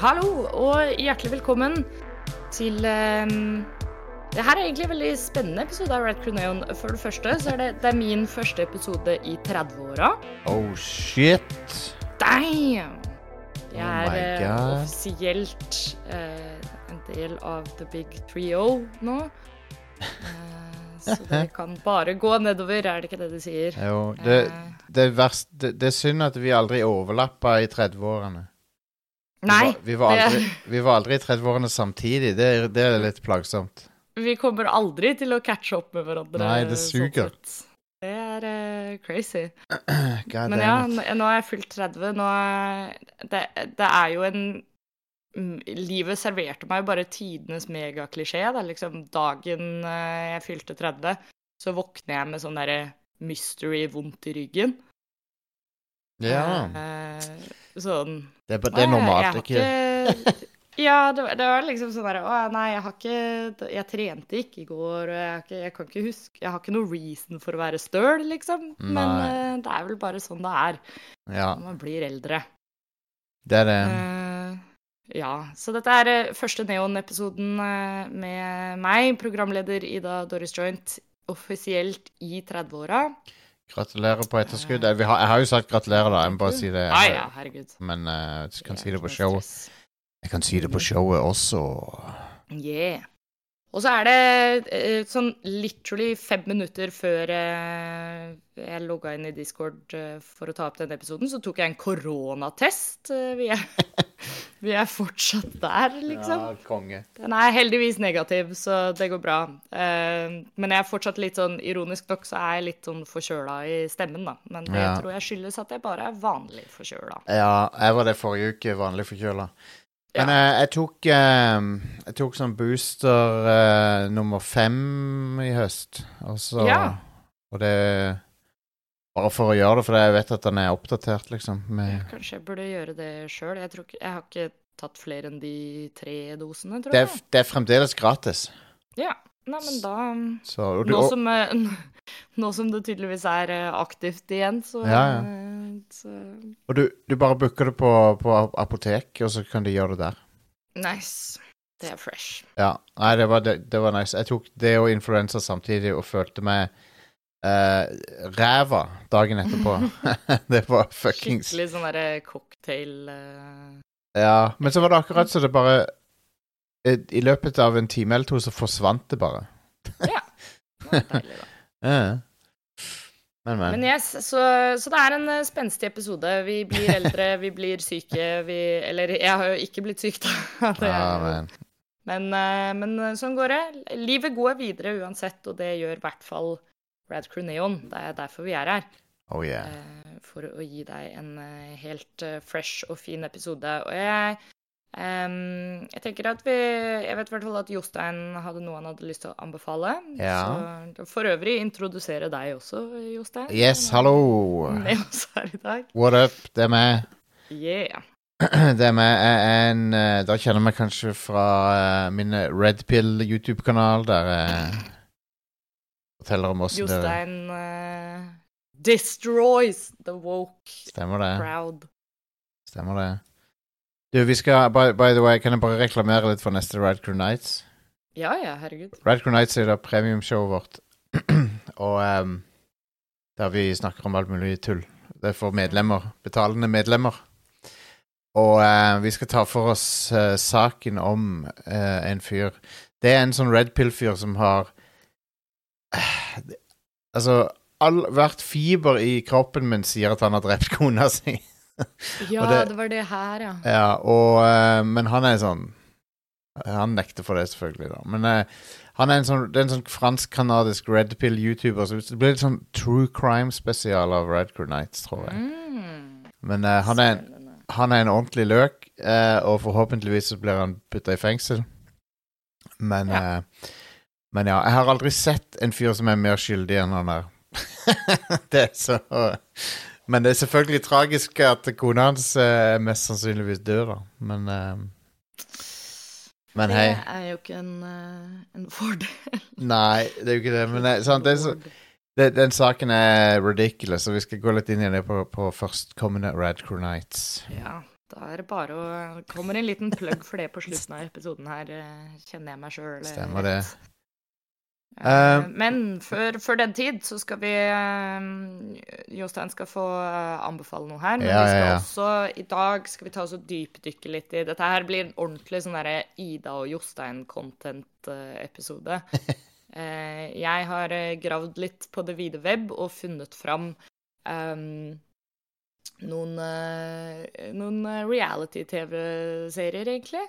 hallo og hjertelig velkommen til um, Det her er egentlig en veldig spennende episode av Red Croneon. For det første så er det, det er min første episode i 30-åra. Oh shit. Damn! Jeg Oh er oh offisielt uh, en del av The Big Trio nå. Uh, så det kan bare gå nedover, er det ikke det de sier? Jo, det, det, er verst, det, det er synd at vi aldri overlappa i 30-årene. Vi nei, var- Vi var aldri, vi var aldri i 30-årene samtidig. Det, det er litt plagsomt. vi kommer aldri til å catche opp med hverandre. Nei, det sånn suger. Sånn Det er uh, crazy. God Men ja, nå er jeg fylt 30. Nå er, det, det er jo en mm, Livet serverte meg jo bare tidenes megaklisjé. da, Liksom dagen eh, jeg fylte 30, så våkner jeg med sånn derre mystery vondt i ryggen. Ja. Eh, sånn Det, er det er normalt, ikke Ja, det, det var liksom sånn derre Å nei, jeg har ikke Jeg trente ikke i går, og jeg, ikke, jeg kan ikke huske Jeg har ikke noe reason for å være støl, liksom. Men Nei. eh, det er vel bare sånn det er Ja, når man blir eldre. det er det. Eh, ja, så dette er eh, første Neon-episoden eh, med meg, programleder Ida Doris Joint, offisielt i 30-åra. Gratulerer på etterskudd. Jeg, har, jeg har jo sagt gratulerer, da. Jeg må bare si det. Ah, ja, herregud. Men uh, jeg kan si det på showet. Jeg kan si det på showet også. Yeah. Og så er det eh, sånn literally fem minutter før eh, jeg logga inn i Discord eh, for å ta opp denne episoden, så tok jeg en koronatest. Eh, vi, er, vi er fortsatt der, liksom. Ja, konge. Den er heldigvis negativ, så det går bra. Uh, men jeg er fortsatt litt sånn ironisk nok, så er jeg litt sånn forkjøla i stemmen, da. Men det Ja. tror jeg skyldes at jeg bare er vanlig forkjøla. Ja, jeg var det forrige uke, vanlig forkjøla. Men ja. jeg tok uh, Jeg tok sånn booster uh, nummer fem i høst. Og så Ja. Og det Bare for å gjøre det, for jeg vet at den er oppdatert, liksom. Med, Kanskje jeg burde gjøre det sjøl. Jeg, tror ikke- jeg har ikke tatt flere enn de tre dosene, tror det, jeg. er, det er fremdeles gratis. Ja. Nei, men da Så og du, Nå og, som, eh, nå som det tydeligvis er eh, aktivt igjen, så, Ja, ja. eh, så og du, du bare booker det på, på apotek, og så kan de gjøre det der. Nice. Det er fresh. Ja. Nei, det var, det, det var nice. Jeg tok det og influensa samtidig og følte meg eh, ræva dagen etterpå. det var fuckings Skikkelig sånn derre cocktail uh... Ja, men så var det akkurat så det bare I løpet av en time eller to så forsvant det bare. ja. det var Deilig, da. Ja. Men, men. Men yes, så, så det er en eh, spenstig episode. Vi blir eldre, vi blir syke, vi Eller jeg har jo ikke blitt syk, da. Det Ja, er- men. Men, men sånn går det. Livet går videre uansett, og det gjør i hvert fall Rad Crew Neon. Det er derfor vi er her. Oh yeah. eh, For å gi deg en eh, helt eh, fresh og fin episode. Og jeg um, Jeg tenker at vi Jeg vet i hvert fall at Jostein hadde noe han hadde lyst til å anbefale. Ja. Så for øvrig introdusere deg også, Jostein. Yes, hallo. Med oss her i dag. What up? Det er meg. Yeah. Det er meg. En Da kjenner meg kanskje fra min Red Pill YouTube-kanal, der jeg forteller om åssen det Jostein uh, destroys the woke Stemmer det. crowd. Stemmer det. Du, vi skal by, by the way, kan jeg bare reklamere litt for neste Ride Crew Nights? Ja ja, herregud. Ride Crew Nights er da premiumshowet vårt. og um, der vi snakker om alt mulig tull. Det er for medlemmer. Betalende medlemmer. Og uh, vi skal ta for oss uh, saken om uh, en fyr. Det er en sånn Red Pill-fyr som har Altså, all, hvert fiber i kroppen min sier at han har drept kona si. Ja, det- det, var det her, ja. Ja, og, uh, men han er sånn Han nekter for det, selvfølgelig, da. Men uh, han er en sånn, det er en sånn fransk-canadisk Red Pill-YouTuber. Så det blir litt sånn true crime-spesial av Red Crew Nights, tror jeg. Mm. Men uh, han, er en, han er en ordentlig løk, og forhåpentligvis så blir han putta i fengsel. Men Ja. Eh, Men ja, jeg har aldri sett en fyr som er mer skyldig enn han er. det er så Men det er selvfølgelig tragisk at kona hans eh, mest sannsynligvis dør, da. Men eh, Men hei. Det er jo ikke en, eh, en fordel. Nei, det er jo ikke det. Men det, sant, det er så, det, den saken er ridiculous, og vi skal gå litt inn i det på, på førstkommende Rad Crew Nights. Ja. Da er det bare å Kommer en liten plugg for det på slutten av episoden her, eh, kjenner jeg meg sjøl. Stemmer det. Eh, Men før, før den tid så skal vi eh, Jostein skal få anbefale noe her. Men Ja, vi skal ja, ja. også I dag skal vi ta oss og dypdykke litt i Dette her blir en ordentlig sånn derre Ida og Jostein-content-episode. uh, jeg har gravd litt på det vide web og funnet fram um, noen, uh, noen reality-TV-serier, egentlig.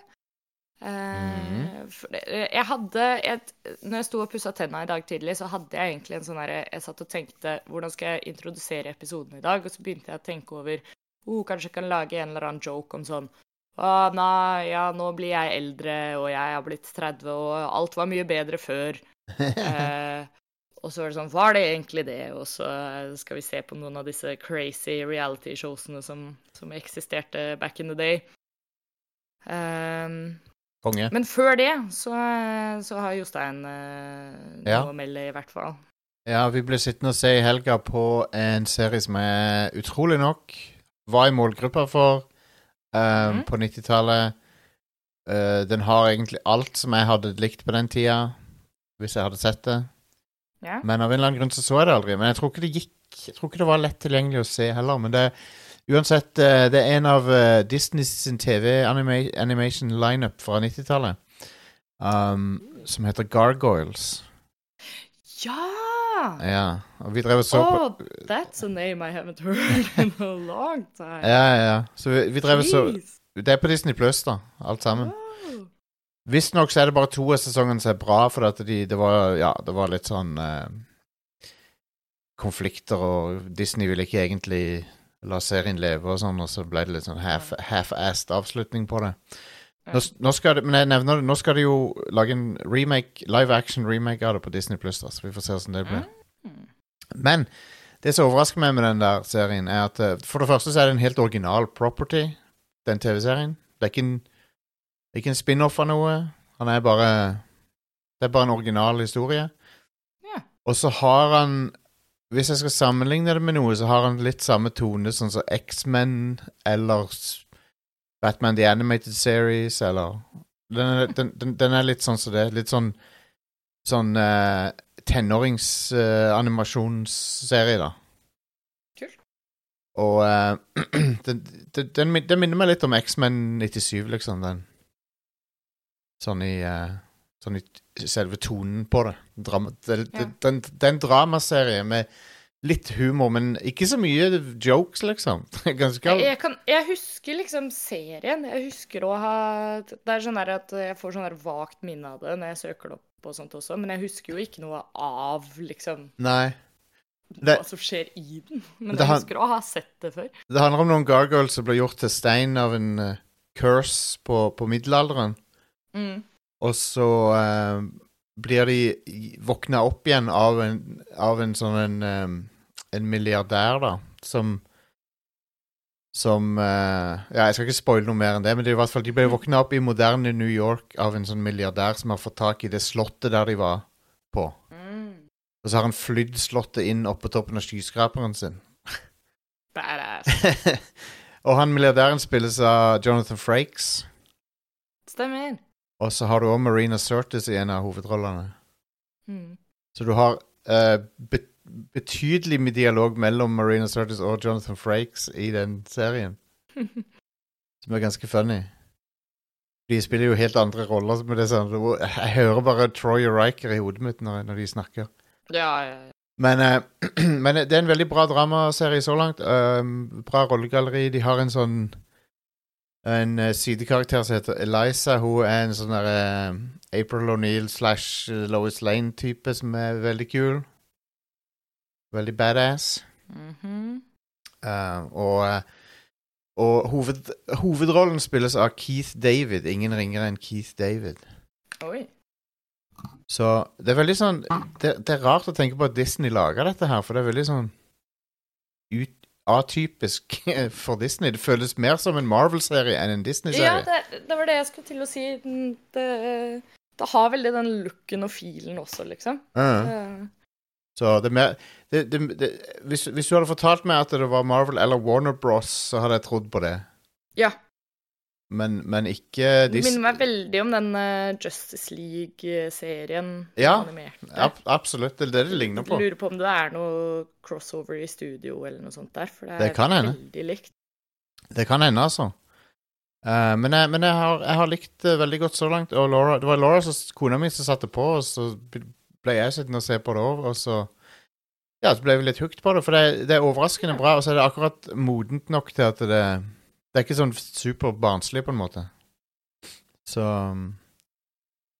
Eh, det, jeg hadde et, Når jeg sto og pussa tenna i dag tidlig, så hadde jeg egentlig en sånn herre Jeg satt og tenkte hvordan skal jeg introdusere episoden i dag? Og så begynte jeg å tenke over oh, Kanskje jeg kan lage en eller annen joke om sånn Å, nei, ja, nå blir jeg eldre, og jeg har blitt 30, og alt var mye bedre før. eh, og så var det sånn Var det egentlig det? Og så skal vi se på noen av disse crazy reality-showsene som, som eksisterte back in the day. Um, Konge. men før det så, så har Jostein eh, noe Ja. å melde, i hvert fall. Ja, vi ble sittende og se i helga på en serie som er utrolig nok var i målgruppa for eh, mm. på 90-tallet. Uh, den har egentlig alt som jeg hadde likt på den tida, hvis jeg hadde sett det. Ja. Men av en eller annen grunn så så jeg det aldri. Men jeg tror ikke det gikk Jeg tror ikke det var lett tilgjengelig å se heller. Men det uansett eh, Det er en av uh, Disneys sin TV-animation lineup fra 90-tallet. Um, som heter Gargoyles. Ja! Ja. Og vi drev og så på Oh, that's a name I haven't heard in a long time. Ja, ja, ja. Så vi, vi drev og så Det er på Disney Pluss, da, alt sammen. Oh. Visstnok så er det bare to av sesongene som er bra, for at de, det var Ja, det var litt sånn eh, Konflikter, og Disney ville ikke egentlig la serien leve og sånn, og så ble det litt sånn half- half-assed avslutning på det. Nå, nå skal det, men jeg nevner det, nå skal de jo lage en remake, live action remake av det på Disney Pluss, så vi får se hvordan det blir. Mm. Men det som overrasker meg med den der serien, er at eh, for det første så er det en helt original property, den TV-serien. Det er ikke en, ikke en spin-off av noe. Han er bare Det er bare en original historie. Ja. Og så har han Hvis jeg skal sammenligne det med noe, så har han litt samme tone sånn som X-Men eller Batman The Animated Series eller Den er, den, den, den er litt sånn som det. Litt sånn Sånn uh, tenåringsanimasjonsserie, da. Kult. Og uh, den, den, den, minner meg litt om X-Men 97, liksom. Den. Sånn i eh, Sånn i selve tonen på det. Drama, det, Ja. den, det er en dramaserie med litt humor, men ikke så mye jokes, liksom. Ganske Jeg, jeg, kan, jeg husker liksom serien. Jeg husker å ha Det er sånn at jeg får sånn vagt minne av det når jeg søker det opp og sånt også, men jeg husker jo ikke noe av liksom Nei. Det- hva som skjer i den. Men jeg husker å ha sett det før. Det handler om noen gargoyles som ble gjort til stein av en uh, curse på, på middelalderen. Mm. Og så eh, blir de våkna opp igjen av en, av en sånn en, eh, en milliardær, da, som Som eh, Ja, jeg skal ikke spoile noe mer enn det, men det er i hvert fall, de ble våkna opp i moderne New York av en sånn milliardær som har fått tak i det slottet der de var på. Mm. Og så har han flydd slottet inn oppå på toppen av skyskraperen sin. Badass. og han milliardæren spilles av Jonathan Frakes. Stemmer. Og så har du òg Marina Sirtis i en av hovedrollene. Mm. Så du har uh, be betydelig med dialog mellom Marina Sirtis og Jonathan Frakes i den serien, som er ganske funny. De spiller jo helt andre roller. Med det sånn, jeg hører bare Troy og Riker i hodet mitt når, når de snakker. Ja, ja, ja. Men, uh, men det er en veldig bra dramaserie så langt. Uh, bra rollegalleri. De har en sånn En eh, sidekarakter som heter Eliza. Hun er en sånn der eh, April O'Neill slash Lois Lane-type som er veldig kul. Veldig badass. Mhm. Uh, og og hoved, hovedrollen spilles av Keith David. Ingen ringere enn Keith David. Oi. Så det er veldig sånn Det, det er rart å tenke på at Disney lager dette her, for det er veldig sånn ut, atypisk for Disney. Det føles mer som en Marvel-serie enn en Disney-serie. det, det var det jeg skulle til å si. Det, det har veldig den looken og feelen også, liksom. Ja. Eh, Så det er mer det, hvis, hvis du hadde fortalt meg at det var Marvel eller Warner Bros, så hadde jeg trodd på det. Ja. Men, men ikke Det minner meg veldig om den eh, Justice League-serien. Ja, ab Absolutt. Det er det det ligner på. Lurer på om det er noe crossover i studio eller noe sånt der, for det er Det kan hende. veldig likt. Det kan hende, altså. Uh, men jeg, men jeg, har, jeg har likt det veldig godt så langt. Og Laura, det var Laura, som, kona mi, som satte på, og så ble jeg sittende og se på det òg. Og så ja, så ble vi litt hooked på det, for det, det er overraskende bra. Og så er det akkurat modent nok til at det Det er ikke sånn superbarnslig, på en måte. Så um,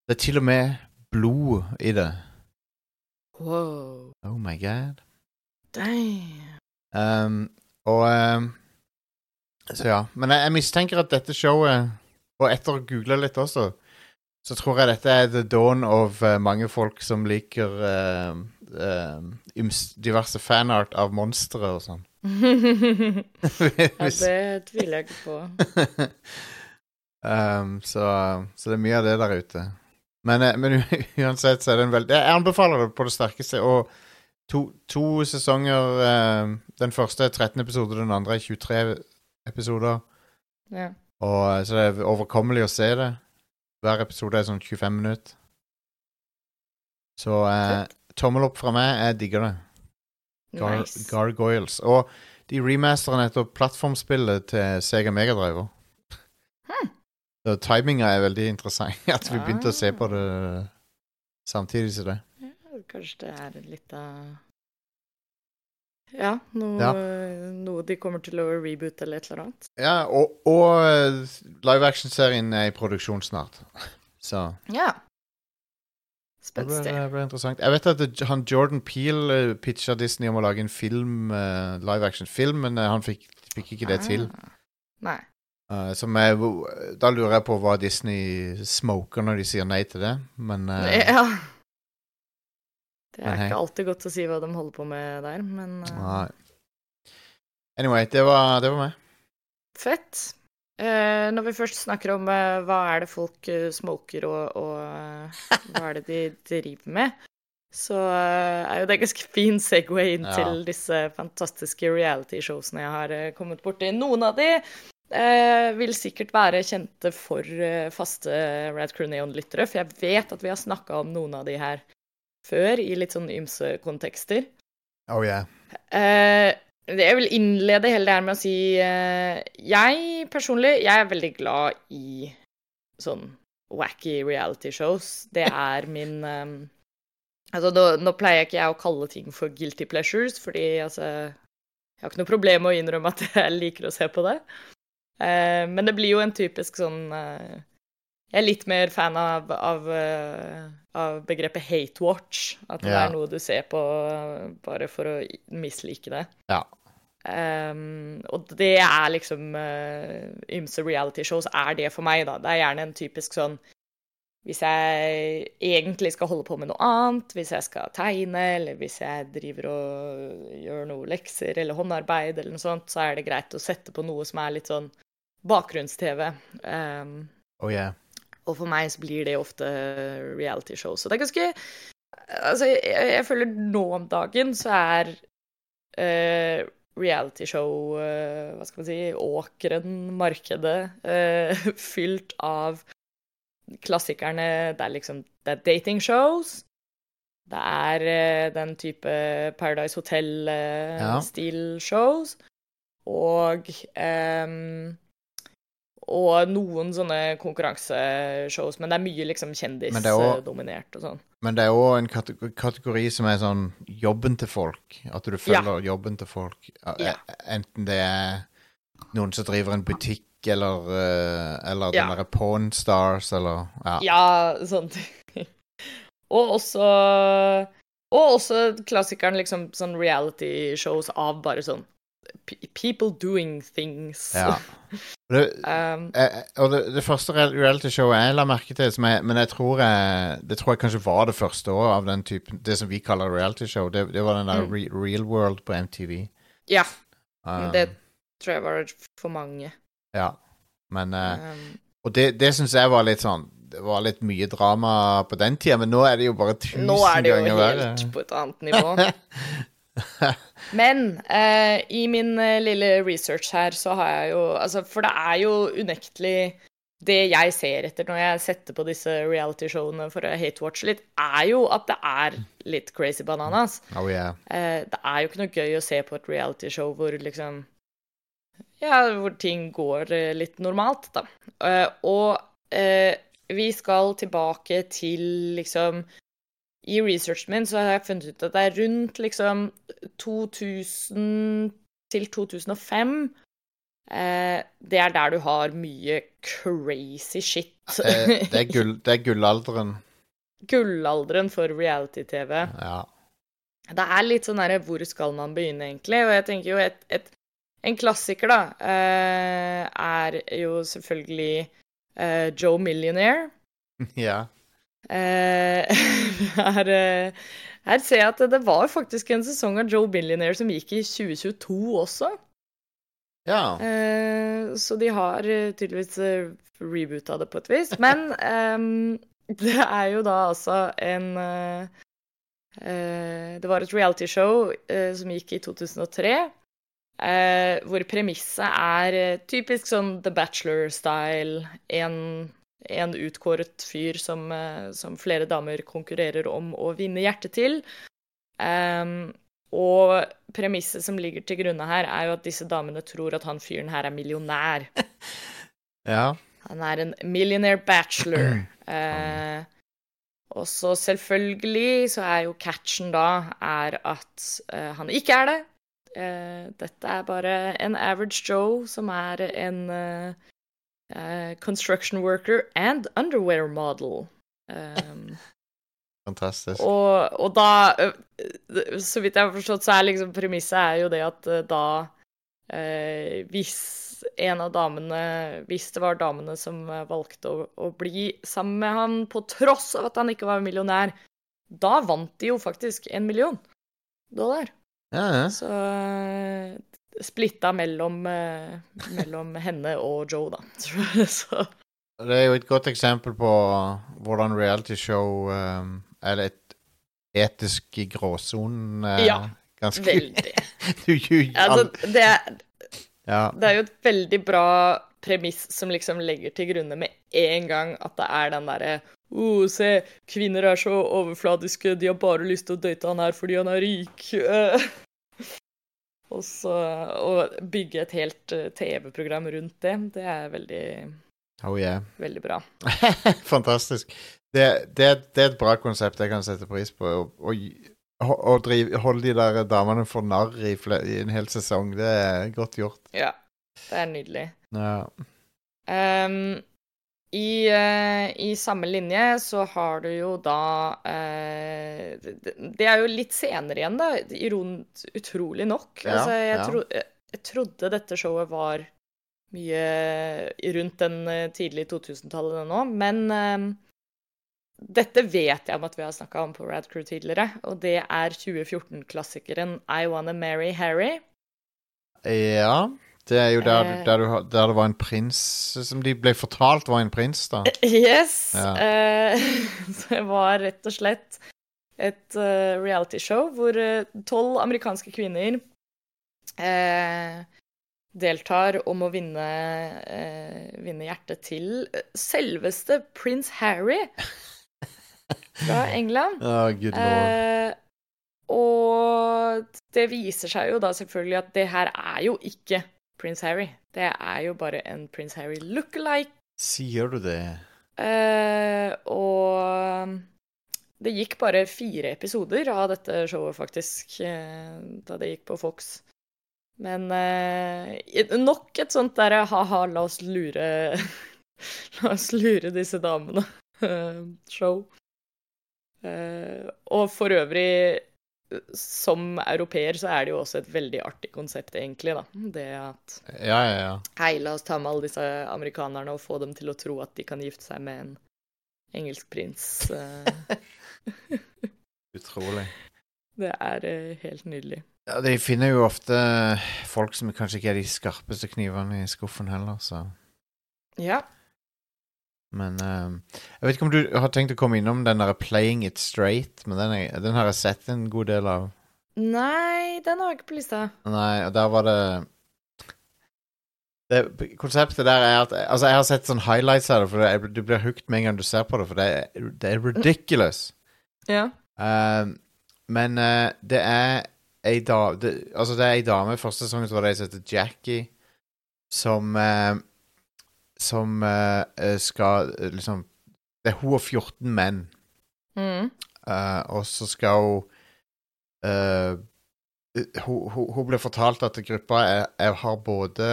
Det er til og med blod i det. Wow. Oh my god. Damn. Um, og um, Så ja. Men jeg, jeg mistenker at dette showet, og etter å google litt også, så tror jeg dette er the dawn of uh, mange folk som liker uh, uh, diverse fanart av monstre og sånn. ja, det tviler jeg ikke på. um, så, så det er mye av det der ute. Men, eh, men uansett så er det en veldig Jeg anbefaler det på det sterkeste. Og to, to sesonger um, Den første er 13 episoder, den andre er 23 episoder. Ja. Og, så det er overkommelig å se det. Hver episode er sånn 25 minutter. Så eh, tommel opp fra meg. Jeg digger det. Gar Nice. Gargoyles. Og de remasterer etter plattformspillet til Sega Megadriver. Så timinga er veldig interessant. At vi begynte å se på det samtidig som det. Ja, Kanskje det er litt av Ja, noe, Ja. noe de kommer til å reboote eller et eller annet. Ja, og, og eh, live action-serien er i produksjon snart. Så Ja. Det Spenstig. interessant. Jeg vet at det, han Jordan Peel uh, pitcha Disney om å lage en film, uh, live action-film, men eh, han fikk, fikk ikke det til. Ah. Nei. Uh, er, da lurer jeg på hva Disney smoker når de sier nei til det, men uh, Ja. Det er ikke alltid godt å si hva de holder på med der, men uh. Anyway, det var, det var meg. fett. Eh, når vi først snakker om eh, hva er det folk eh, smoker og, og hva er det de driver med, så er jo det ganske fin Segway inn Ja. til disse fantastiske reality-showsene jeg har kommet borti. Noen av de eh, vil sikkert være kjente for faste Rad Neon-lyttere, for jeg vet at vi har snakka om noen av de her før, i litt sånn ymse kontekster. Oh yeah. Eh, jeg vil innlede hele det her med å si eh, Jeg personlig jeg er veldig glad i sånn wacky reality shows. Det er min um, Altså, nå, nå pleier ikke jeg å kalle ting for guilty pleasures, fordi altså Jeg har ikke noe problem med å innrømme at jeg liker å se på det. Uh, men det blir jo en typisk sånn eh, Jeg er litt mer fan av, av, eh, av begrepet hate watch. At det Ja. er noe du ser på eh, bare for å mislike det. Ja. Um, og det er liksom uh, Ymse reality-shows er det for meg, da. Det er gjerne en typisk sånn Hvis jeg egentlig skal holde på med noe annet, hvis jeg skal tegne, eller hvis jeg driver og gjør noe lekser eller håndarbeid eller noe sånt, så er det greit å sette på noe som er litt sånn bakgrunns-TV. Um, Oh yeah. Og for meg så blir det ofte reality-show. Så det er ganske Altså, jeg, jeg føler nå om dagen så er eh, realityshow uh, Hva skal man si Åkeren, markedet, uh, fylt av klassikerne. Det er liksom Det er datingshows. Det er uh, den type Paradise Hotel-stil-shows. Og ehm, og noen sånne konkurranseshows, men det er mye liksom er kjendisdominert og sånn. Men det er òg en kategori, som er sånn jobben til folk. At du følger jobben til folk. Ja, Ja. e- Enten det er noen som driver en butikk, eller, eh, eller Ja. den derre Pawn Stars, eller Ja. Ja, sånne ting. Og også Og også klassikeren liksom sånn reality-shows av bare sånn People doing things. ja. Det, Um, eh, og det, det første realityshowet jeg la merke til, som jeg, men jeg tror jeg, det tror jeg kanskje var det første òg, av den typen Det som vi kaller reality-show, det, det var den der Mm. Re Real World på MTV. ja, Um, det tror jeg var for mange. Ja. Men uh, Um, Og det, det syns jeg var litt sånn Det var litt mye drama på den tida, men nå er det jo bare tusen nå er det jo ganger verre. helt på et annet nivå. Men eh, i min eh, lille research her, så har jeg jo Altså, for det er jo unektelig Det jeg ser etter når jeg setter på disse realityshowene for å hate-watche litt, er jo at det er litt crazy bananas. Oh yeah. Eh, det er jo ikke noe gøy å se på et realityshow hvor liksom Ja, hvor ting går eh, litt normalt, da. Eh, og eh, vi skal tilbake til liksom I researchen min så har jeg funnet ut at det er rundt liksom 2000 til 2005 eh, Det er der du har mye crazy shit. Det, det, er gull, det er gullalderen. Gullalderen for reality-TV. Ja. Det er litt sånn derre Hvor skal man begynne, egentlig? Og jeg tenker jo et, et, En klassiker, da, eh, er jo selvfølgelig eh, Joe Millionaire. ja. Eh, her, eh, her ser jeg at det var faktisk en sesong av Joe Billionaire som gikk i 2022 også. Ja. Eh, så de har eh, tydeligvis reboota det på et vis. Men ehm, det er jo da altså en eh, eh, Det var et realityshow uh, som gikk i 2003. eh, hvor premisset er eh, typisk sånn The Bachelor-style. En, en utkåret fyr som, eh, som flere damer konkurrerer om å vinne hjertet til. Um, og premisset som ligger til grunne her, er jo at disse damene tror at han fyren her er millionær. ja. Han er en millionaire bachelor. Eh, og så selvfølgelig så er jo catchen da er at eh, han ikke er det. Eh, dette er bare en average Joe som er en eh, eh, construction worker and underwear model. Um, Fantastisk. og, og da øh, Så vidt jeg har forstått, så er liksom premisset er jo det at da eh, Hvis en av damene Hvis det var damene som valgte å, å bli sammen med han på tross av at han ikke var millionær, da vant de jo faktisk en million dollar. Ja, ja. Så splitta mellom, øh, mellom henne og Joe, da. Så Det er jo et godt eksempel på hvordan realityshow um, er et etisk i gråsonen. uh, Ja, ganske veldig. du, Altså, det er ja. Det er jo et veldig bra premiss som liksom legger til grunne med en gang at det er den derre oh, se, kvinner er så overfladiske, de har bare lyst til å date han her fordi han er rik. Og så å bygge et helt eh, TV-program rundt det, det er veldig, Oh yeah. veldig bra. Fantastisk. Det, det, det er et bra konsept jeg kan sette pris på. Å- holde de der damene for narr i, i en hel sesong, det er godt gjort. Ja, det er nydelig. Ja. Ehm, i, eh, I samme linje så har du jo da eh, det, er jo litt senere igjen, da. Iron, utrolig nok. Ja, altså, jeg, ja. tro, jeg, trodde dette showet var mye rundt den eh, tidlige 2000-tallet det nå, men ehm, dette vet jeg om at vi har snakka om på Rad Crew tidligere, og det er 2014-klassikeren I Wanna Marry Harry. ja. Det er jo der, Eh. der, du, der det var en prins som de ble fortalt var en prins, da. Yes. Ja. Eh, det var rett og slett et uh, realityshow hvor eh, tolv amerikanske kvinner eh, deltar om å vinne, eh, vinne hjertet til selveste prins Harry fra England. Å, good lord. Eh, og det viser seg jo da selvfølgelig at det her er jo ikke prins Harry. Det er jo bare en prins Harry look-alike. Sier du det? Eh, og det gikk bare fire episoder av dette showet, faktisk, eh, da det gikk på Fox. Men eh, nok et sånt derre ha-ha, la oss lure La oss lure disse damene. eh, show. Eh, og for øvrig, som europeer, så er det jo også et veldig artig konsept, egentlig, da. Det at Ja, ja, ja. Hei, la oss ta med alle disse amerikanerne og få dem til å tro at de kan gifte seg med en engelsk prins. Eh, Utrolig. Det er eh, helt nydelig. Ja, de finner jo ofte folk som kanskje ikke er de skarpeste knivene i skuffen heller, så Ja. Men uh, jeg vet ikke om du har tenkt å komme innom den der Playing It Straight, men den, er, den har jeg sett en god del av. Nei, den har jeg ikke på lista. Nei, og der var det det, konseptet der er at Altså, jeg har sett sånn highlights av det, for det, du blir hooked med en gang du ser på det, for det er, det er ridiculous. Ja. Uh, men uh, det er ei dame Altså, det er ei dame i første sesongen var det som heter Jackie, som eh, Som eh, skal eh, liksom Det er hun og 14 menn, Mm. Uh, og så skal hun uh, hun, hun, hun ble fortalt at gruppa er, er, har både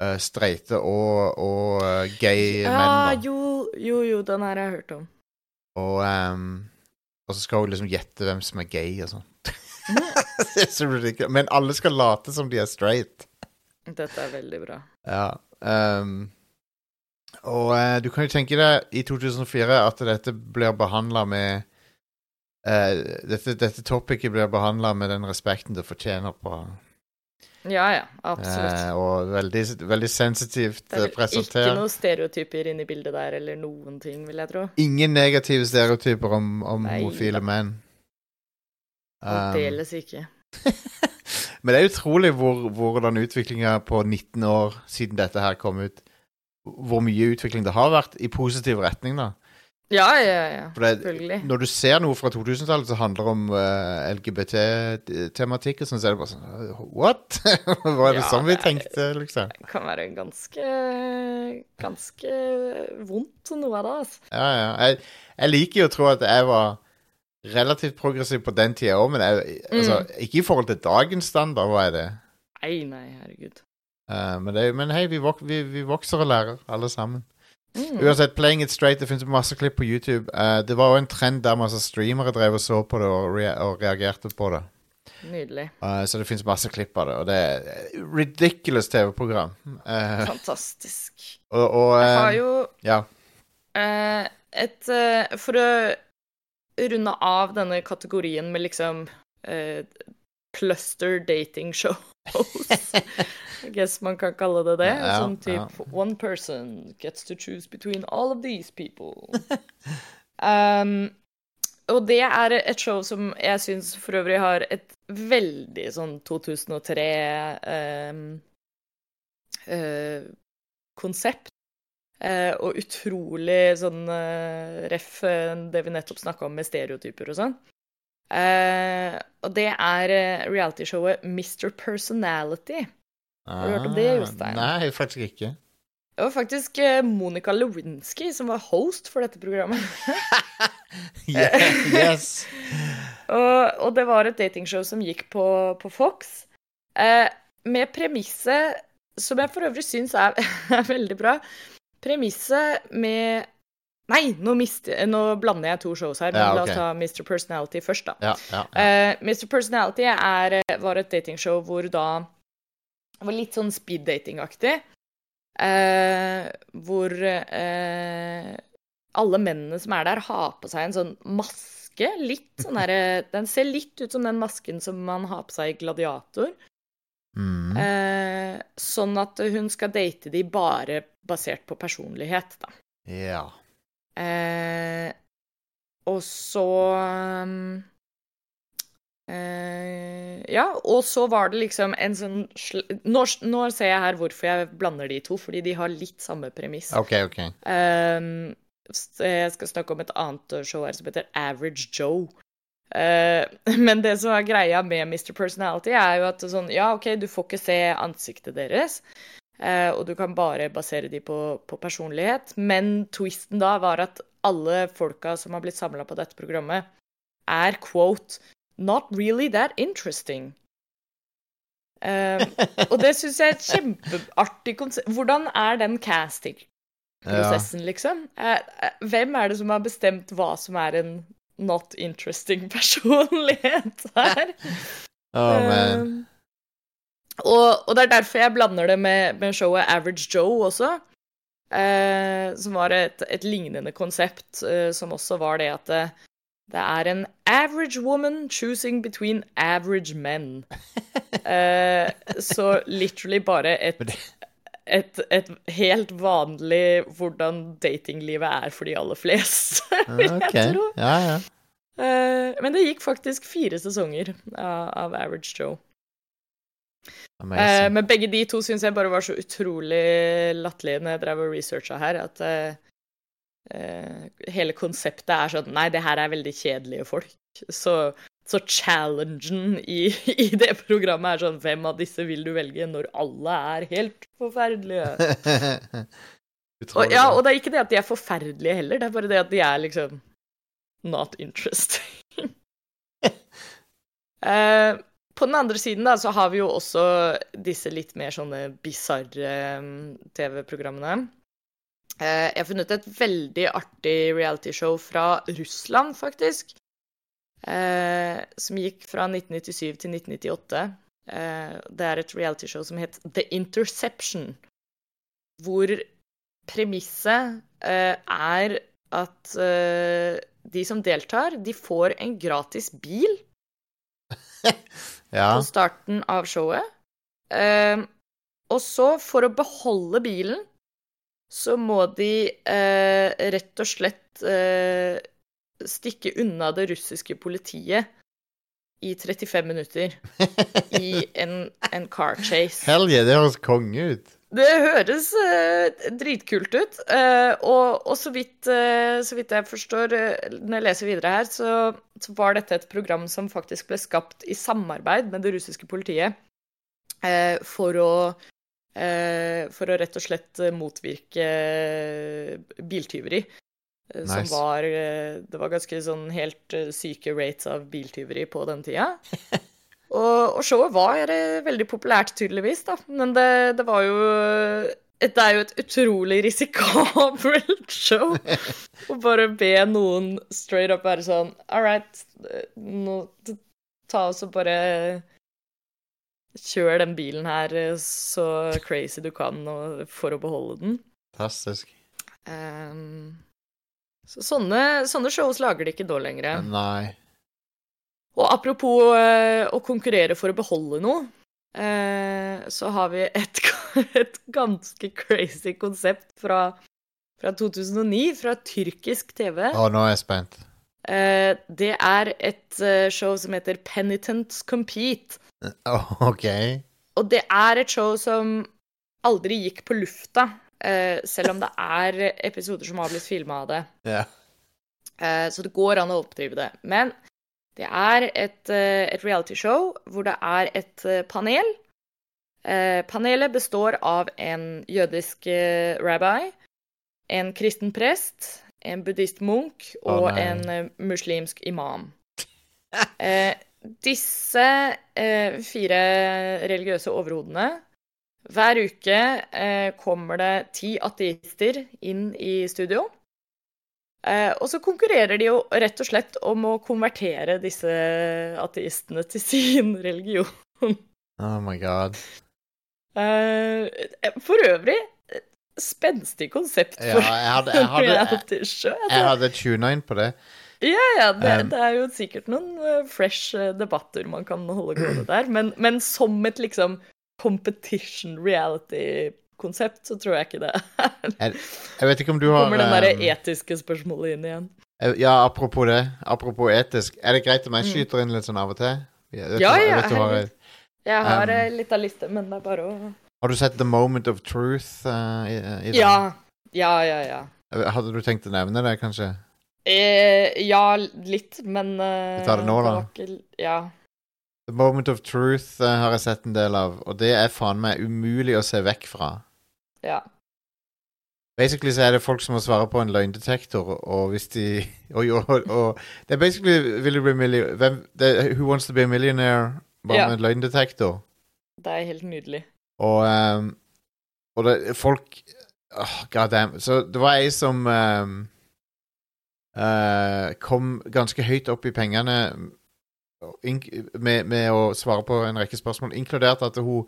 uh, streite og, og uh, gay Ja, menn. da. jo, jo, jo, den her har jeg hørt om. Og, um, og så skal hun liksom gjette hvem som er gay og sånn. det er så ridiculous. Men alle skal late som de er straight. Dette er veldig bra. Ja. ehm, og eh, du kan jo tenke deg i 2004 at dette blir behandla med eh, dette, dette topicet blir behandla med den respekten det fortjener på Ja, ja, absolutt. eh, Og veldig, veldig sensitivt det er vel ikke presentert. noen stereotyper inne i bildet der, eller noen ting, vil jeg tro. Ingen negative stereotyper om, om Nei homofile da. menn. Um, Aldeles ikke. Men det er utrolig hvor, hvordan utviklinga på 19 år siden dette her kom ut Hvor mye utvikling det har vært i positiv retning, da. Ja, ja, ja. Selvfølgelig. når du ser noe fra 2000-tallet som handler om uh, LGBT-tematikk, og sånn, så er det bare sånn What?! Hva er det Ja, sånn vi tenkte, liksom? Det kan være ganske Ganske vondt, noe av det, altså. Ja, ja. Jeg, jeg liker jo å tro at jeg var relativt progressiv på den tida òg, men jeg, altså, Mm. ikke i forhold til dagens standard, hva er det? Nei, nei, herregud. Eh, men, det, men hei, vi, vok vi, vi vokser og lærer, alle sammen. Mm. Uansett, Playing It Straight, det finnes masse klipp på YouTube. Uh, det var jo en trend der masse streamere drev og så på det og, rea og reagerte på det. Nydelig. Uh, så det finnes masse klipp av det, og det er ridiculous TV-program. Uh, Fantastisk. og og Jeg eh, har jo Ja. et For å runde av denne kategorien med liksom cluster dating shows I guess man kan kalle det det. Ja, sånn type ja. One person gets to choose between all of these people. um, og det er et show som jeg syns for øvrig har et veldig sånn 2003 um, eh. Eh, og utrolig sånn eh, ref det vi nettopp snakka om med stereotyper og sånn. Eh, og det er eh, realityshowet Mr. Personality. Har du hørt om det, Ah, Jostein? Nei, faktisk ikke. Det var faktisk eh, Monica Lewinsky som var host for dette programmet. Yeah, yes. og, og det var et datingshow som gikk på, på Fox, eh, med premisset, som jeg for øvrig syns er, er veldig bra Premisset med Nei, nå, miste, nå blander jeg to shows her, men Ja, la oss ta Mr. Personality først, da. Ja, ja, ja. Eh, Mr. Personality er, eh, var et datingshow hvor da Det var litt sånn speed-dating-aktig. Eh, hvor eh, alle mennene som er der, har på seg en sånn maske. Litt sånn derre Den ser litt ut som den masken som man har på seg i Gladiator. Mm. Eh, sånn at hun skal date de bare basert på personlighet, da. ja. Eh, og så um, eh, Ja, og så var det liksom en sånn nå, nå ser jeg her hvorfor jeg blander de to, fordi de har litt samme premiss. OK, OK. Uh, jeg skal snakke om et annet show her som heter Average Joe. Uh, men det som er greia med Mr. Personality, er jo at sånn Ja, OK, du får ikke se ansiktet deres, eh, og du kan bare basere de på, på personlighet, men twisten da var at alle folka som har blitt samla på dette programmet, er quote Not really that interesting. Eh, og det syns jeg er et kjempeartig konsept. Hvordan er den casting? prosessen, liksom. Eh, eh, hvem er det som har bestemt hva som er en not interesting personlighet her? Oh, man. Eh, og, og det er derfor jeg blander det med, med showet Average Joe også. Uh, som var et, et lignende konsept, uh, som også var det at det, er en average woman choosing between average men. Eh, så literally bare et et, et helt vanlig hvordan datinglivet er for de aller fleste. vil jeg okay. tro. Ja, ja. Eh, men det gikk faktisk fire sesonger av, av Average Joe. Eh, men begge de to syns jeg bare var så utrolig latterlige når jeg drev og researcha her, at eh, hele konseptet er sånn Nei, det her er veldig kjedelige folk. Så, så challengen i, i det programmet er sånn Hvem av disse vil du velge når alle er helt forferdelige? Og, ja, og det er ikke det at de er forferdelige heller, det er bare det at de er liksom not interesting. eh, på den andre siden da, så har vi jo også disse litt mer sånne bisarre mm, TV-programmene. Eh, jeg har funnet et veldig artig realityshow fra Russland, faktisk. Eh, som gikk fra 1997 til 1998. Eh, det er et realityshow som het The Interception. Hvor premisset eh, er at de som deltar, de får en gratis bil Ja. på starten av showet. Og så, for å beholde bilen, så må de eh, rett og slett eh, stikke unna det russiske politiet i 35 minutter i en, en car chase. Helge, det høres konge ut. Det høres eh, dritkult ut. eh, og, og så, vidt, eh, så vidt jeg forstår, eh, når jeg leser videre her, så, så var dette et program som faktisk ble skapt i samarbeid med det russiske politiet eh, for å For å rett og slett eh, motvirke eh, biltyveri. Nice. Som var eh, Det var ganske sånn helt eh, syke rates av biltyveri på den tida. Og, og showet var eh, veldig populært, tydeligvis, da. Men det, det var jo Det er jo et utrolig risikabelt show. Å bare be noen straight up være sånn All right, nå ta oss og bare Kjør den bilen her eh, så crazy du kan for å beholde den. Fantastisk. Um, så sånne, sånne shows lager de ikke da lenger. Nei. Og apropos uh, å konkurrere for å beholde noe, uh, så har vi et, et ganske crazy konsept fra, fra 2009, fra tyrkisk TV. Å, nå er jeg spent. Uh, det er et eh, show som heter Penitents Compete. OK. Og det er et show som aldri gikk på lufta, eh, selv om det er episoder som har blitt filma av det. Ja. Eh, Så det går an å oppdrive det. Men det er et, eh, et realityshow hvor det er et eh, panel. Panelet består av en jødisk rabbi, en kristen prest, en buddhist-munk og oh, en muslimsk imam. Eh, Disse eh, fire religiøse overhodene Hver uke eh, kommer det ti ateister inn i studio. Eh, og så konkurrerer de jo rett og slett om å konvertere disse ateistene til sin religion. Oh my god. Eh, for øvrig, spenstig konsept Ja, for jeg hadde, jeg hadde, jeg, reality-show. jeg Altså. hadde tuna inn på det. Ja, ja, det, Um, det er jo sikkert noen eh, fresh eh, debatter man kan holde gående der, men, men som et liksom competition reality-konsept, så tror jeg ikke det er. Jeg vet ikke om du har Kommer den derre um, etiske spørsmålet inn igjen. Ja, apropos det. Apropos etisk. Er det greit om jeg skyter inn litt sånn av og til? Jeg Mm. Ja, jeg ja, vet har. Jeg har Um, litt av liste, men det er bare å har du sett The Moment of Truth Uh, i, i? Ja. Ja, ja, ja. Hadde du tenkt å nevne det, kanskje? Eh, ja, litt, men eh, Vi tar det nå, da. Ikke, ja. The Moment of Truth eh, har jeg sett en del av, og det er faen meg umulig å se vekk fra. ja. Basically så er det folk som må svare på en løgndetektor, og hvis de Og, og, og, Det er basically vil du bli hvem, det Who Wants to be a Millionaire, bare Ja. med en løgndetektor. Det er helt nydelig. Og, um, og det, folk oh, God damn. Så det var ei som ehm, eh, kom ganske høyt opp i pengene med, med å svare på en rekke spørsmål, inkludert at hun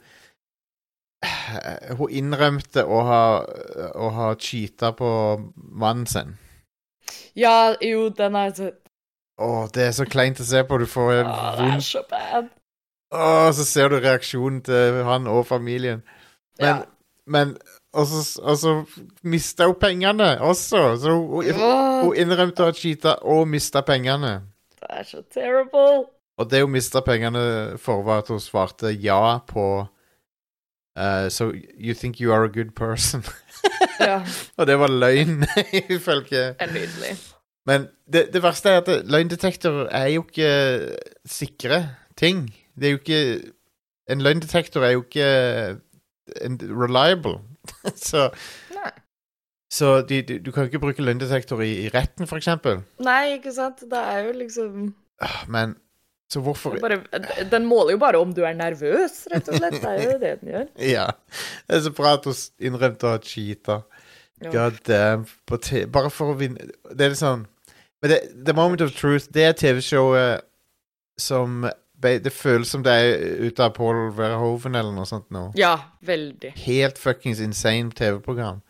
Hun innrømte å ha, å ha cheata på mannen sin. Ja, jo, den er så Å, det er så kleint å se på. Du får en Å, det er så bad. Å, så ser du reaksjonen til han og familien. Men, Ja. men Og så, og så mista hun pengene også. Så hun, hun, innrømte å ha cheata og mista pengene. Det er så terrible. Og det hun mista pengene for, var at hun svarte ja på uh, So you think you are a good person? Ja, Og det var løgn, ifølge nydelig. Men det, det verste er at løgndetektor løgndetektorer er jo ikke sikre ting. Det er jo ikke En løgndetektor er jo ikke reliable. så Nei. så de, de, du kan ikke bruke løgndetektor i, i retten, for eksempel. Nei, ikke sant? Det er jo liksom Ah, Men så hvorfor bare, Den måler jo bare om du er nervøs, rett og slett. Det er jo det den gjør. Ja. Det er så bra at hun innrømte å ha cheata. God damn. Bare for å vinne Det er litt sånn Men det, The Moment of Truth, det er TV-showet som Det føles som det er ut av Paul Verhoeven eller noe sånt nå. Ja, veldig. Helt fuckings insane TV-program.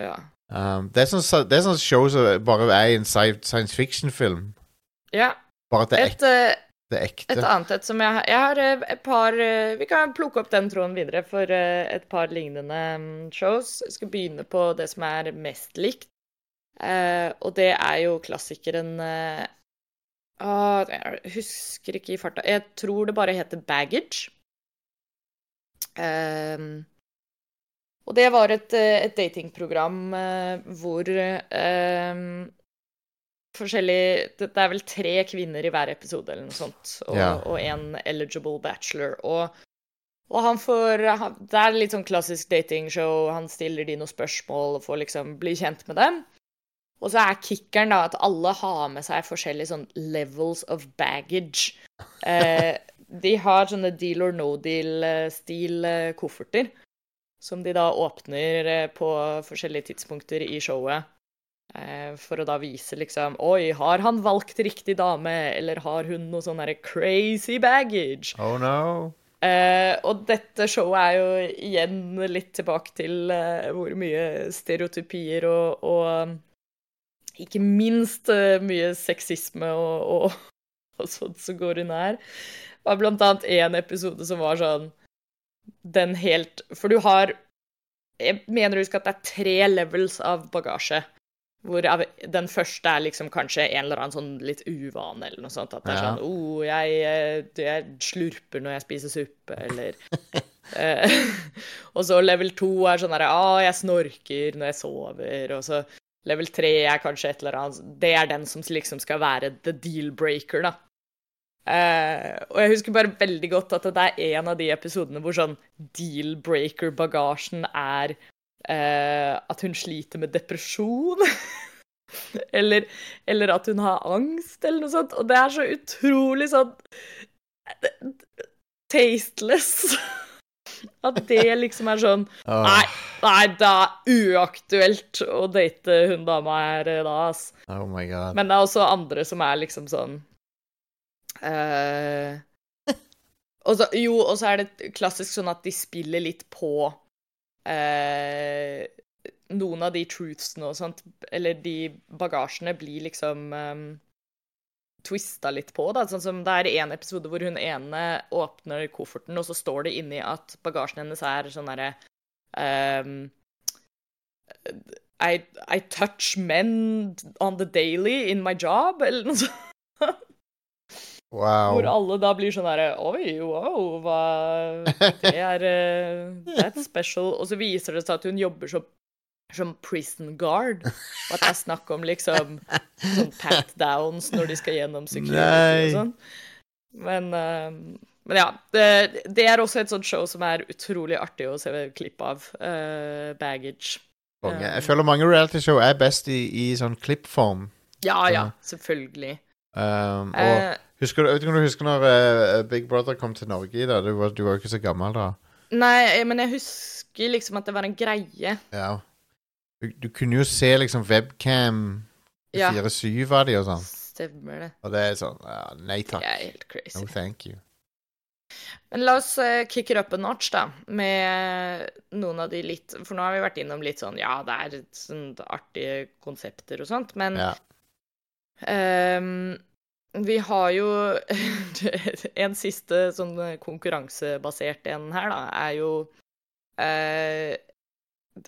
Ja. Um, det, er sånn, det er sånn show som bare er i en science fiction-film. ja. Bare at det er, Et, ekte, eh, det er et annet et som jeg har Jeg har eh, et par eh, Vi kan plukke opp den tråden videre for et par lignende mm, shows. Jeg skal begynne på det som er mest likt. Uh, og det er jo klassikeren eh, ah, Jeg husker ikke i farta. Jeg tror det bare heter Baggage. Um, og det var et, eh, et datingprogram uh, hvor um, forskjellig det, det er vel tre kvinner i hver episode eller noe sånt, og, Ja. og en eligible bachelor. Og, og han får Det er litt sånn klassisk datingshow. Han stiller de noen spørsmål og får liksom bli kjent med dem. Og så er kickeren da at alle har med seg forskjellige sånn levels of baggage. Eh, de har sånne deal or no deal-stil eh, kofferter. Som de da åpner eh, på forskjellige tidspunkter i showet. Eh, for å da vise liksom Oi, har han valgt riktig dame, eller har hun noe sånn derre crazy baggage? Oh no. Uh, og dette showet er jo igjen litt tilbake til uh, hvor mye stereotypier og, og ikke minst eh, mye sexisme og, og, og sånt som går unna her. Det var blant annet en episode som var sånn Den helt For du har Jeg mener du skal at det er tre levels av bagasje. Hvor den første er liksom kanskje en eller annen sånn litt uvane eller noe sånt. At det er Ja. sånn oh, jeg, eh, jeg slurper når jeg spiser suppe, eller eh, Og så level to er sånn herre ah, jeg snorker når jeg sover, og så level 3 er kanskje et eller annet Det er den som liksom skal være the deal-breaker, da. Uh, og jeg husker bare veldig godt at det er en av de episodene hvor sånn deal-breaker-bagasjen er uh, at hun sliter med depresjon. eller, eller at hun har angst, eller noe sånt. Og det er så utrolig sånn tasteless. At det liksom er sånn Nei, nei, det er uaktuelt å date hun dama her eh, da, ass. oh my god. Men det er også andre som er liksom sånn uh, og så, Jo, og så er det klassisk sånn at de spiller litt på uh, noen av de truthsene og sånt, eller de bagasjene, blir liksom um, twista litt på. Da. Sånn som det er en episode hvor hun ene åpner kofferten, og så står det inni at bagasjen hennes er sånn derre um, I, I touch men on the daily in my job, eller noe sånt. Wow. Hvor alle da blir sånn herre Oi, wow, hva Det er uh, That's special. Og så viser det seg at hun jobber som, som prison guard. Og at det er snakk om liksom sånn pat downs når de skal gjennom security og sånn. Men, uh, men ja. Det, det er også et sånt show som er utrolig artig å se klipp av. Uh, baggage. Konge. Jeg føler mange realityshow er best i, i sånn klippform. Ja, ja, selvfølgelig. Um, og Eh, husker du, jeg vet ikke om du husker når uh, Big Brother kom til Norge da? Du var, du var jo ikke så gammel da. nei, men jeg husker liksom at det var en greie. Ja. Du, du kunne jo se liksom webcam Ja. 4-7 av de og sånn. Stemmer det. Og det er sånn ja, Nei takk. Det er helt crazy. No thank you. Men la oss uh, kick it up a notch, da, med noen av de litt For nå har vi vært innom litt sånn Ja, det er sånn artige konsepter og sånt, men Ja. um, vi har jo En siste sånn konkurransebasert en her, da, er jo d-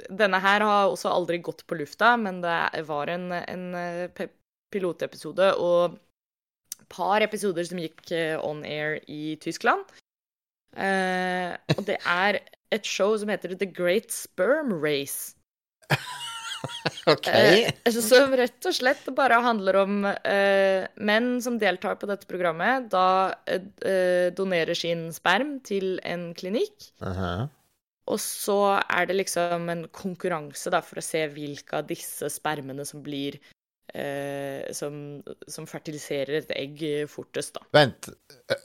Denne her har også aldri gått på lufta, men det var en, en eh, pilotepisode, og par episoder som gikk eh, on air i Tyskland. Eh, og det er et show som heter The Great Sperm Race. OK. Eh, som rett og slett bare handler om eh, menn som deltar på dette programmet, da donerer sin sperm til en klinikk. Aha. Og så er det liksom en konkurranse da, for å se hvilke av disse spermene som blir eh, som, som fertiliserer et egg fortest, da. Vent. Eh,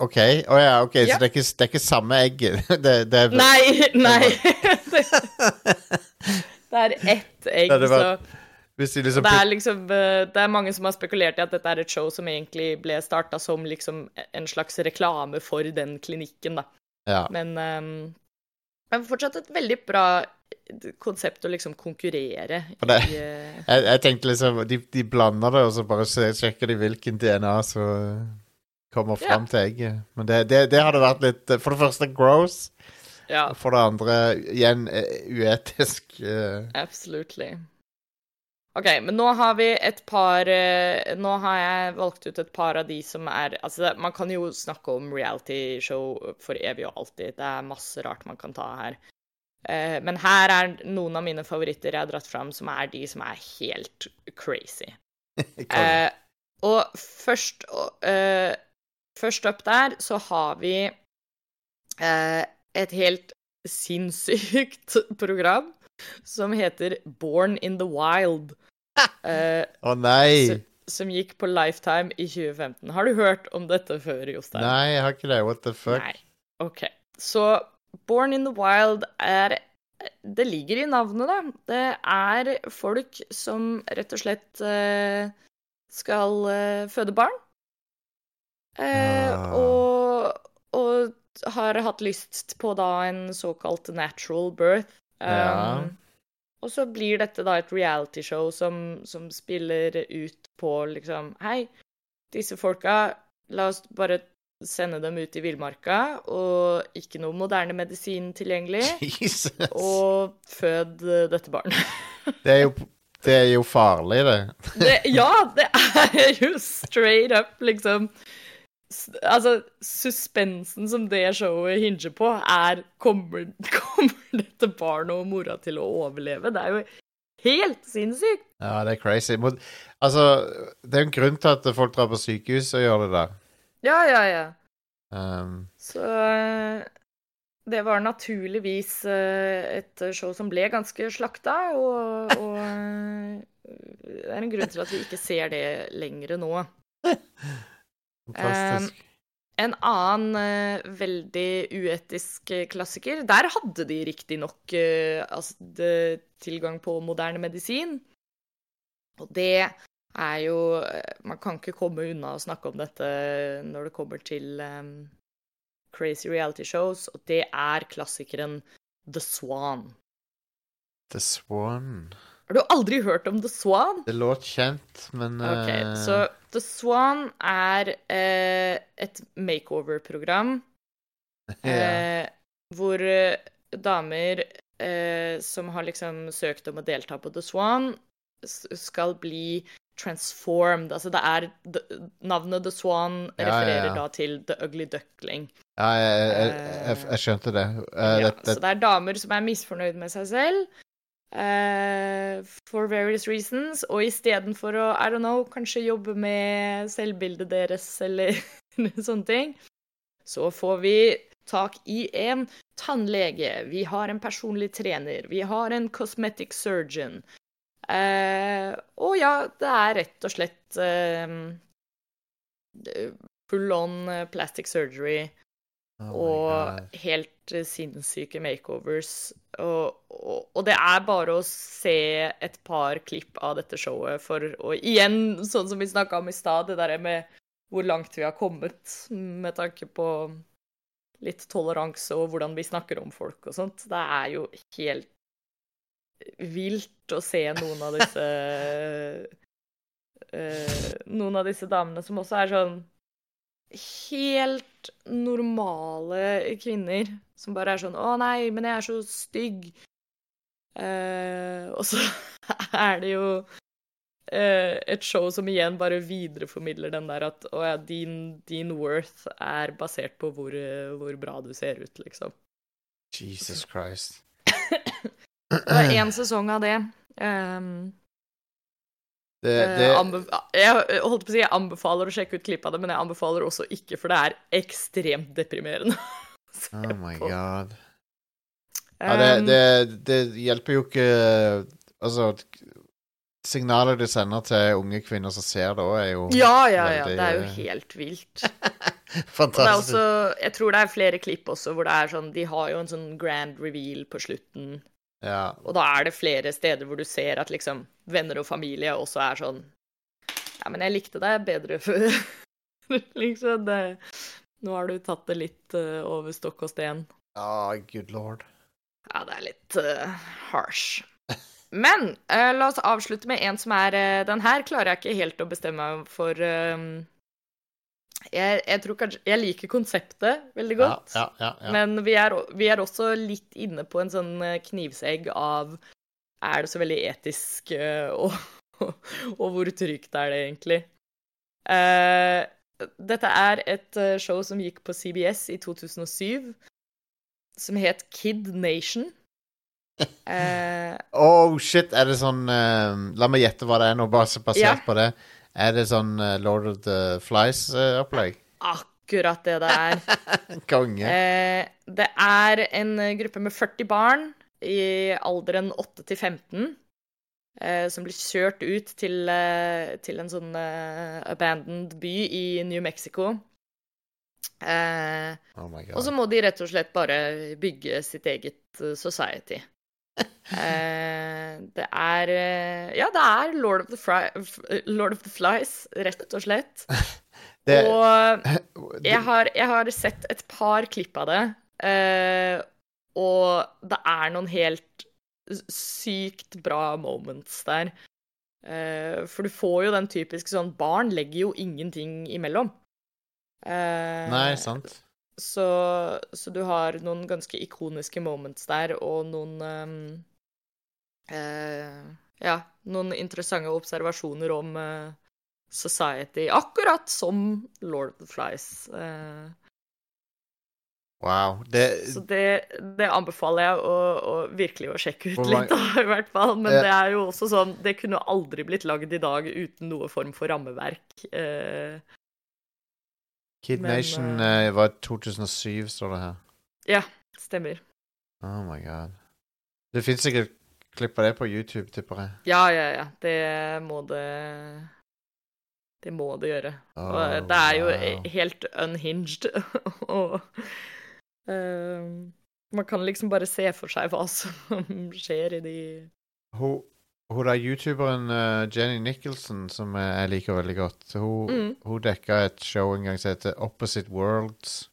OK. Oh, ja, okay. Ja. så det er, ikke, det er ikke samme egg? det, det er, Nei, nei! det er ett egg, Det hadde så liksom det er liksom eh, Det er mange som har spekulert i at dette er et show som egentlig ble starta som liksom en slags reklame for den klinikken, da. Ja. Men um, men fortsatt et veldig bra konsept å liksom konkurrere det- i eh, Jeg, jeg tenkte liksom De, de blander det, og så bare sjekker de hvilken DNA som kommer fram til egget. Men det, det, det hadde vært litt eh, For det første gross, Ja, og for det andre igjen eh, uetisk. Uh, absolutely. OK, men nå har vi et par eh, Nå har jeg valgt ut et par av de som er Altså, man kan jo snakke om realityshow for evig og alltid. Det er masse rart man kan ta her. Eh, men her er noen av mine favoritter jeg har dratt fram, som er de som er helt crazy. Eh, og først eh, Først opp der så har vi eh, et helt sinnssykt program som heter Born in the Wild. eh, oh, nei! som, som gikk på Lifetime i 2015. Har du hørt om dette før, Jostein? Nei, jeg har ikke det. What the fuck? Nei. OK. Så Born in the Wild er Det ligger i navnet, da. Det er folk som rett og slett eh, skal eh, føde barn. Eh, Ah. og, og har hatt lyst på da en såkalt natural birth. Ja. Um, Og så blir dette da et realityshow som, som spiller ut på liksom Hei, disse folka, la oss bare sende dem ut i villmarka, og ikke noe moderne medisin tilgjengelig, Jesus! og fød eh, dette barnet. Det er jo, det er jo farlig, det. Det, ja, det er jo straight up, liksom Altså, suspensen som det showet hinger på, er kommer, kommer dette barnet og mora til å overleve? Det er jo helt sinnssykt. Ja, det er crazy. Men, altså, det er jo en grunn til at folk drar på sykehus og gjør det der. Ja, ja, ja. Um, Så eh, det var naturligvis eh, et show som ble ganske slakta, og, og eh, det er en grunn til at vi ikke ser det lenger nå. fantastisk. En annen uh, veldig uetisk eh, klassiker Der hadde de riktignok uh, altså, tilgang på moderne medisin. Og det er jo uh, Man kan ikke komme unna å snakke om dette når det kommer til um, crazy reality shows, og det er klassikeren The Swan. The Swan. Har du aldri hørt om The Swan? Det låt kjent, men Ok, eh, så The Swan er uh, et makeover-program yeah. uh, hvor eh, damer som har liksom søkt om å delta på The Swan, skal bli transformed. Altså det er Navnet The Swan Ja, ja, refererer ja. da til The Ugly Duckling. ja jeg, jeg, jeg, jeg skjønte det. Uh, Ja, det, det så det er damer som er misfornøyd med seg selv. Eh, for various reasons, og istedenfor å I don't know, kanskje jobbe med selvbildet deres eller sånne ting, så får vi tak i en tannlege, vi har en personlig trener, vi har en cosmetic surgeon. Uh, og ja, det er rett og slett uh, full on eh, plastic surgery oh og helt eh, sinnssyke makeovers. Og, og, og det er bare å se et par klipp av dette showet for å igjen, sånn som vi snakka om i stad, det derre med hvor langt vi har kommet med tanke på litt toleranse og hvordan vi snakker om folk og sånt. Det er jo helt vilt å se noen av disse eh, Noen av disse damene som også er sånn helt normale kvinner som bare er sånn 'Å nei, men jeg er så stygg'. Uh, og så er det jo uh, et show som igjen bare videreformidler den der at å ja, din, din worth er basert på hvor, hvor bra du ser ut, liksom. Jesus Christ. Det var én sesong av det. Um, Det, eh, det, jeg holdt på å si jeg anbefaler å sjekke ut klipp av det, men jeg anbefaler også ikke, for det er ekstremt deprimerende. oh my på. god. Ja, det, det, hjelper jo ikke Altså, signalet du sender til unge kvinner som ser det òg, er jo ja, ja, ja. veldig, Det er jo eh, helt vilt. Fantastisk. også, jeg tror det er flere klipp også hvor det er sånn De har jo en sånn grand reveal på slutten, Ja. og da er det flere steder hvor du ser at liksom venner og familie også er sånn Ja, men jeg likte deg bedre før. liksom det Nå har du tatt det litt uh, over stokk og sten. Ah, good lord. Ja, det er litt uh, harsh. Men uh, la oss avslutte med en som er uh, Den her klarer jeg ikke helt å bestemme meg for. Uh, jeg, jeg tror kanskje Jeg liker konseptet veldig godt. ja, ja, ja. Men vi er, vi er også litt inne på en sånn knivsegg av Er det så veldig etisk, eh, og, og hvor trygt er det egentlig? Uh, dette er et eh, show som gikk på CBS i 2007, som het Kid Nation. Uh, Oh shit, er det sånn uh, La meg gjette hva det er nå, bare basert yeah. på det. Er det sånn Lord of the Flies-opplegg? akkurat det det er. Konge. Det er en gruppe med 40 barn i alderen 8 til 15 eh, som blir kjørt ut til, eh, til en sånn eh, abandoned by i New Mexico. Eh, oh my og så må de rett og slett bare bygge sitt eget society. Eh, det er Ja, det er Lord of the, Fri Lord of the Flies, rett og slett. Det, Og jeg har, jeg har sett et par klipp av det, eh, og det er noen helt sykt bra moments der. Uh, for du får jo den typiske sånn Barn legger jo ingenting imellom. Uh, nei, sant. så, så du har noen ganske ikoniske moments der, og noen um, uh, Ja, noen interessante observasjoner om society, akkurat som Lord of the Flies. Eh, Wow. Det, så det, det anbefaler jeg å, å virkelig å sjekke ut litt, da, i hvert fall. Men det er jo også sånn Det kunne aldri blitt lagd i dag uten noe form for rammeverk. Eh, Kid men, Nation eh, eh, var 2007, står det her. ja, stemmer. Oh my god. Det fins sikkert klipp av det på YouTube, tipper jeg. Ja, ja, ja. Det må det Det må det gjøre. Oh, det er jo wow. helt unhinged. og eh, man kan liksom bare se for seg hva som skjer i de Hun, hun der youtuberen uh, Jenny Nicholson, som jeg liker veldig godt, hun, Mm. hun dekka et show en gang som heter Opposite Worlds,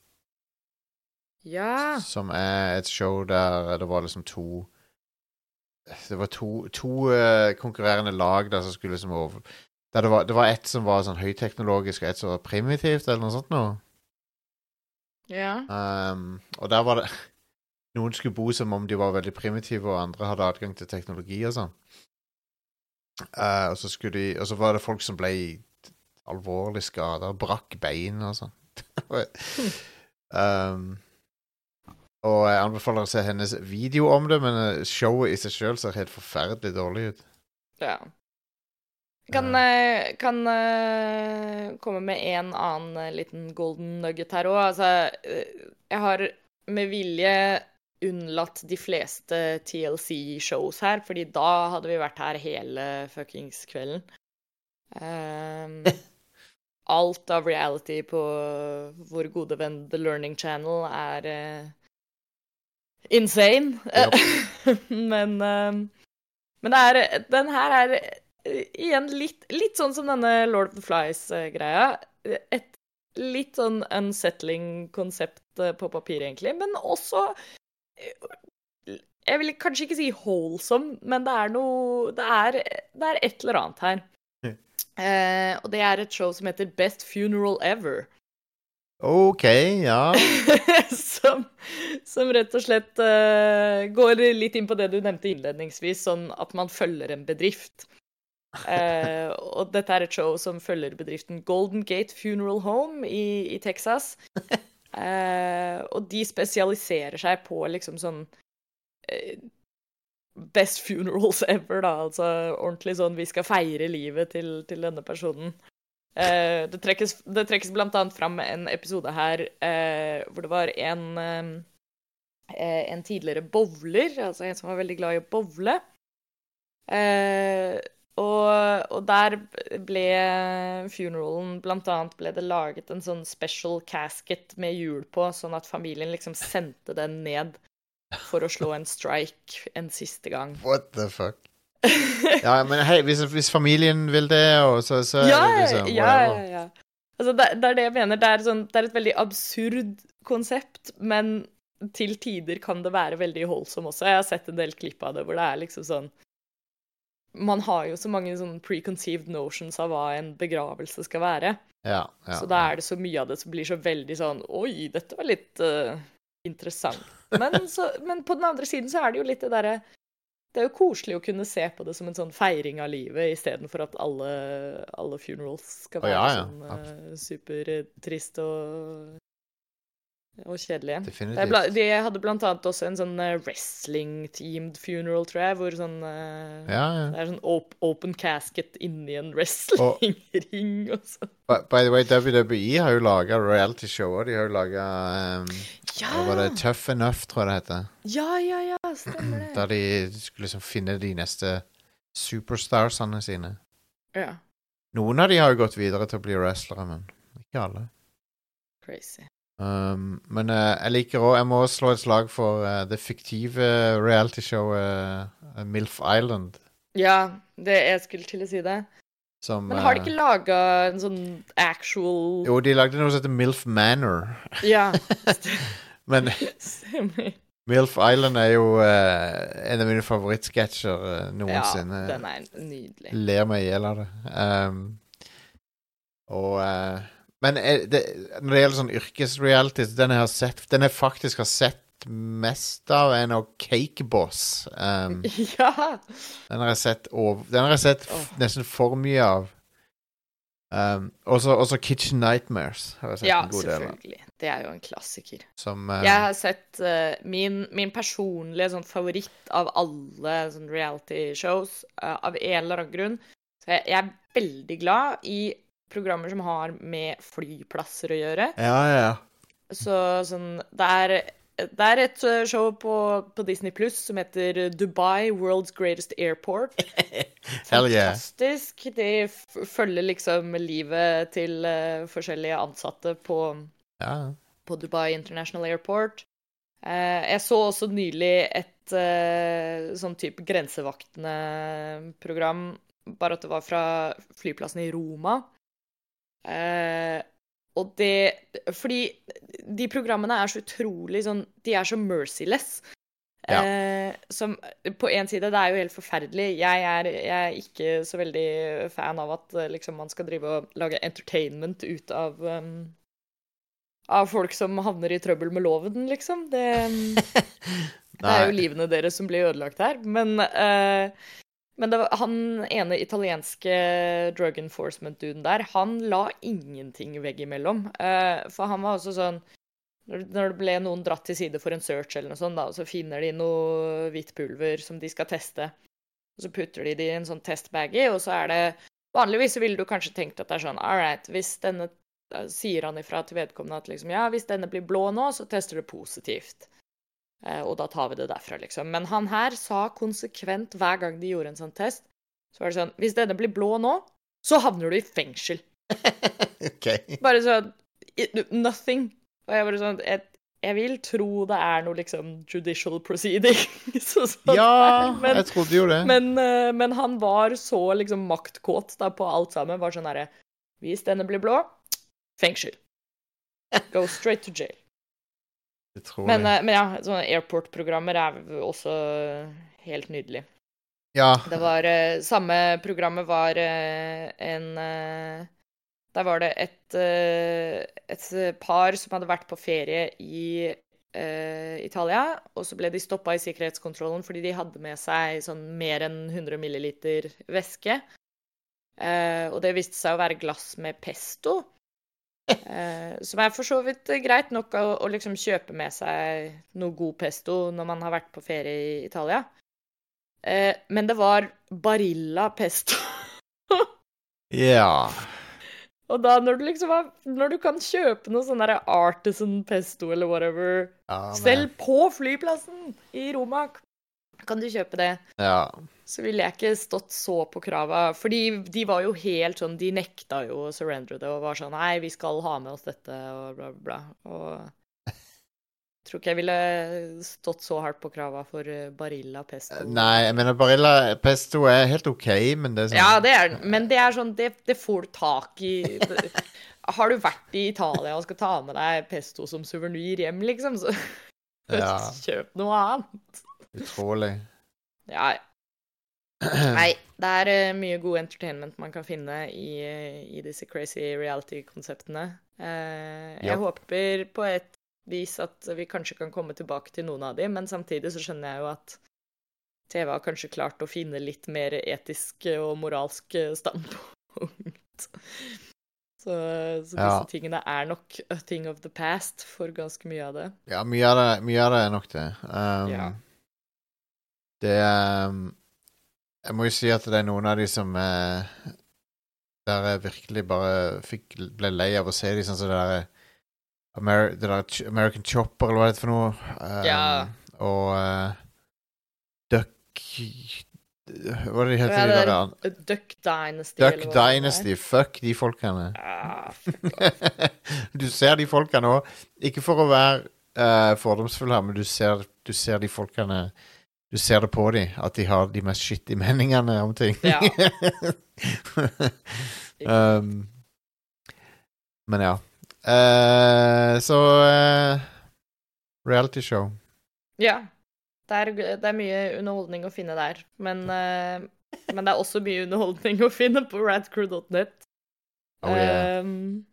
Ja. som er et show der det var liksom to Det var to, to uh, konkurrerende lag der som skulle liksom over der det, var, det var et som var sånn høyteknologisk, og et som var primitivt, eller noe sånt noe. Ja. Um, og der var det Noen skulle bo som om de var veldig primitive, og andre hadde adgang til teknologi og sånn. Uh, og så de Og så var det folk som ble alvorlig skada, brakk bein og sånn. um, og jeg anbefaler å se hennes video om det, men uh, showet i seg sjøl ser helt forferdelig dårlig ut. ja. Kan, eh, kan eh, komme med en annen eh, liten golden nugget her òg. Altså, jeg har med vilje unnlatt de fleste TLC-shows her, fordi da hadde vi vært her hele fuckings kvelden. Um, alt av reality på vår gode venn The Learning Channel er uh, insane. men, um, men det er Den her er igjen litt, litt sånn som denne Lord of the Flies-greia. Et litt sånn unsettling konsept eh, på papir, egentlig, men også eh, Jeg vil kanskje ikke si wholesome, men det er noe Det er, det er et eller annet her. Eh, og det er et show som heter Best Funeral Ever. OK, ja. som, som rett og slett uh, går litt inn på det du nevnte innledningsvis, sånn at man følger en bedrift. Eh, og dette er et show som følger bedriften Golden Gate Funeral Home i, i Texas. Uh, og de spesialiserer seg på liksom sånn uh, Best funerals ever, da. Altså ordentlig sånn Vi skal feire livet til, til denne personen. Det, trekkes, det trekkes blant annet fram en episode her hvor det var en en tidligere bowler, altså en som var veldig glad i å bowle. Eh, og, og, der ble funeralen Blant annet ble det laget en sånn special casket med hjul på, sånn at familien liksom sendte den ned for å slå en strike en siste gang. What the fuck? ja, men hei, hvis, hvis familien vil det, og så, så ja, er det liksom Ja, ja, ja. Altså, det, det, er det jeg mener. Det er, sånn, det er et veldig absurd konsept, men til tider kan det være veldig holdsom også. Jeg har sett en del klipp av det hvor det er liksom sånn Man har jo så mange sånn preconceived notions av hva en begravelse skal være. Ja, ja, så da er det så mye av det som blir så veldig sånn Oi, dette var litt uh, interessant. Men, så, men, på den andre siden så er det jo litt det derre det er jo koselig å kunne se på det som en sånn feiring av livet, istedenfor at alle, alle funerals skal være oh, ja, ja. sånn uh, supertrist og og kjedelige. Definitivt. De hadde blant annet også en sånn uh, wrestling-teamed funeral, tror jeg, hvor sånn uh, ja, ja. Det er sånn op open casket inni en wrestling-ring og sånn. By the way, WWE har jo laga reality-show, og de har jo laga um, ja. var det Tough Enough, tror jeg det heter. Ja, ja, ja, stemmer det. Der de skulle liksom finne de neste superstarsene sine. Ja. Noen av de har jo gått videre til å bli wrestlere, men ikke alle. Crazy. Um, men uh, jeg liker òg Jeg må slå et slag for uh, det fiktive realityshowet uh, Milf Island. Ja, det jeg skulle til å si det. Som, men har de ikke laga en sånn actual Jo, de lagde noe som heter Milf Manor. Ja. men Milf Island er jo en av mine favorittsketsjer noensinne. Ja, den er nydelig. Ler meg i hjel av det. Um, og men det, når det gjelder sånn yrkesreality, den jeg har sett Den jeg faktisk har sett mest av, er nok Cakeboss. Um, ja! Den har jeg sett, over, den har jeg sett oh. nesten for mye av. Um, også, Kitchen Nightmares har jeg sett ja, en god del av. Ja, selvfølgelig. Det er jo en klassiker. Som, uh, jeg har sett uh, min, min, personlige sånn, favoritt av alle sånn reality-shows, uh, av en eller annen grunn. Så jeg, jeg er veldig glad i programmer som har med flyplasser å gjøre. Ja, ja. ja. Så sånn Det er, det er et eh, show på, på Disney Pluss som heter Dubai World's Greatest Airport. Fantastisk. De følger liksom livet til uh, forskjellige ansatte på, ja. på Dubai International Airport. Uh, jeg så også nylig et uh, sånn type grensevaktende program, bare at det var fra flyplassen i Roma. Eh, og det Fordi de programmene er så utrolig sånn De er så merciless. Ja. Eh, som på én side, det er jo helt forferdelig. Jeg er, jeg er, ikke så veldig fan av at eh, liksom, man skal drive og lage entertainment ut av um, Av folk som havner i trøbbel med loven, liksom. Det, det er jo livene deres som blir ødelagt her. Men uh, men var, han ene italienske drug enforcement-duden der, han la ingenting veggimellom. Uh, for han var også sånn når, det ble noen dratt til side for en search, eller noe sånt, da, så finner de noe hvitt pulver som de skal teste. Og så putter de det i en sånn testbaggy, og så er det Vanligvis så ville du kanskje tenkt at det er sånn All right, hvis denne Sier han ifra til vedkommende at liksom Ja, hvis denne blir blå nå, så tester det positivt. Eh, og da tar vi det derfra, liksom. Men han her sa konsekvent hver gang de gjorde en sånn test, så var det sånn Hvis denne blir blå nå, så havner du i fengsel. okay. Bare sånn Nothing. Og jeg bare sånn jeg, jeg, vil tro det er noe liksom judicial proceeding. ja, men, jeg trodde jo det. Men, uh, men, han var så liksom maktkåt da på alt sammen. Var sånn herre Hvis denne blir blå, fengsel. Go straight to jail. Men, eh, men, ja, sånne airport-programmer er også helt nydelig. Ja. Det var uh, Samme programmet var uh, en uh, Der var det et, et, par som hadde vært på ferie i Italia, og så ble de stoppa i sikkerhetskontrollen fordi de hadde med seg sånn mer enn 100 milliliter væske. Uh, og det viste seg å være glass med pesto. Eh, som er for så vidt greit nok å, å liksom kjøpe med seg noe god pesto når man har vært på ferie i Italia. Eh, men det var Barilla pesto. Ja. Og da når du liksom har, Når du kan kjøpe noe sånn derre artisan pesto eller whatever ja Selv på flyplassen i Roma kan du kjøpe det. Ja. Så ville jeg ikke stått så på krava. Fordi de var jo helt sånn De nekta jo å surrendere det og var sånn Nei, vi skal ha med oss dette, og bla, bla, bla. Og jeg tror ikke jeg ville stått så hardt på krava for eh, Barilla pesto. Nei, jeg mener Barilla pesto er helt OK, men det er sånn Ja, det er. Men det er sånn Det, det får du tak i. Har du vært i Italia og skal ta med deg pesto som suvenir hjem, liksom, så Ja. kjøp noe annet. Utrolig. Ja. Nei, det er eh, mye god entertainment man kan finne i, eh, i disse crazy reality-konseptene. Eh, jeg Ja. håper på et vis at vi kanskje kan komme tilbake til noen av dem, men samtidig så skjønner jeg jo at TV har kanskje klart å finne litt mer etisk og moralsk standpunkt. Så, så disse Ja. tingene er nok a thing of the past for ganske mye av det. Ja, mye av det, mye av det er nok det. Um, Ja. Det um, Jeg må jo si at det er noen av de som eh, Der jeg virkelig bare fikk, ble lei av å se de sånn som det der Amer det der American Chopper, eller hva det er for noe. Um, Ja. Og uh, Duck Hva er det de heter, Ja, de det der er Duck Dynasty. Duck det. Dynasty. Fuck de folkene. Ah, fuck du ser de folkene òg. Ikke for å være uh, fordomsfull her, men du ser, du ser de folkene Du ser det på dem, at de har de mest skittige meningene om ting. Ja. um, men ja. Uh, så uh, Reality show. Ja. Det er, det er mye underholdning å finne der. Men, uh, men det er også mye underholdning å finne på radcrew.net. Oh, yeah. Ehm,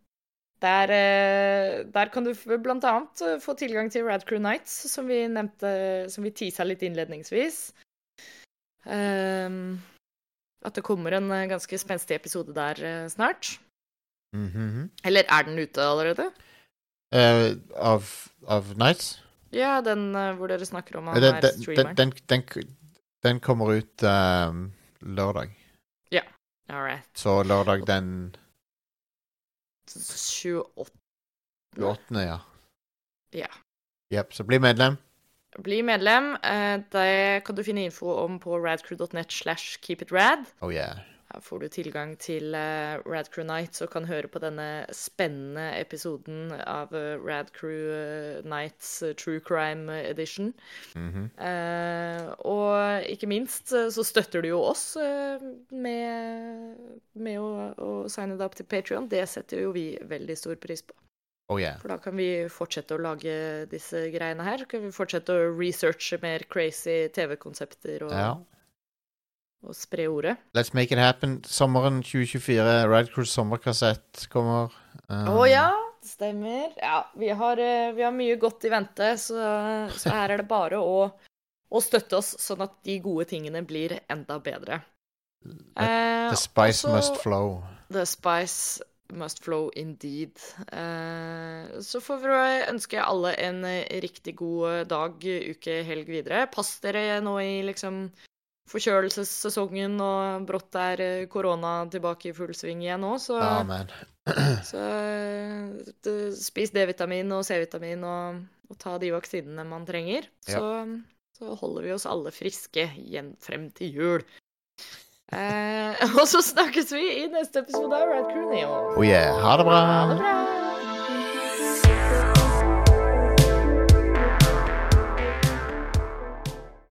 der, eh, der kan du bl.a. eh, få tilgang til Radcrew Nights, som vi nevnte, som vi tisa litt innledningsvis. Um, at det kommer en ganske spenstig episode der snart. snart. -hmm. Eller er den ute allerede? Av, av Nights? Ja, den uh, hvor dere snakker om han den, er streameren. den, den, den kommer ut uh, lørdag. All right. Så lørdag den 28. 28., ja. Ja. Jepp. Så bli medlem. Bli medlem. eh, Det kan du finne info om på radcrew.net slash keepitrad. Oh yeah. Får du tilgang til Rad Radcrew Nights og kan høre på denne spennende episoden av Rad Radcrew eh, Nights eh, True Crime Edition. Mhm. Eh, og ikke minst eh, så støtter du jo oss eh, med, med å, å signe deg opp til Patrion. Det setter jo vi veldig stor pris på. Oh yeah. For da kan vi fortsette å lage disse greiene her. Kan vi fortsette å researche mer crazy TV-konsepter og, Ja. Og spre ordet. Let's make it happen. Sommeren 2024. Radcruise sommerkassett kommer. Um, Å ja, det stemmer. Ja, vi har, eh, vi har mye godt i vente, så, så her er det bare å, å støtte oss, sånn at de gode tingene blir enda bedre. Let The spice også- must flow. The spice must flow indeed. Eh, så får vi ønske alle en eh, riktig god dag, uke, helg videre. Pass dere nå i liksom forkjølelsessesongen, og brått er eh, korona tilbake i full sving igjen nå, så, så eh, spis D-vitamin og C-vitamin og, og ta de vaksinene man trenger. Ja. Så, så holder vi oss alle friske igjen frem til jul. Eh, og så snakkes vi i neste episode av Red Crew Neo. Oh yeah. Ha det bra. Ha det bra!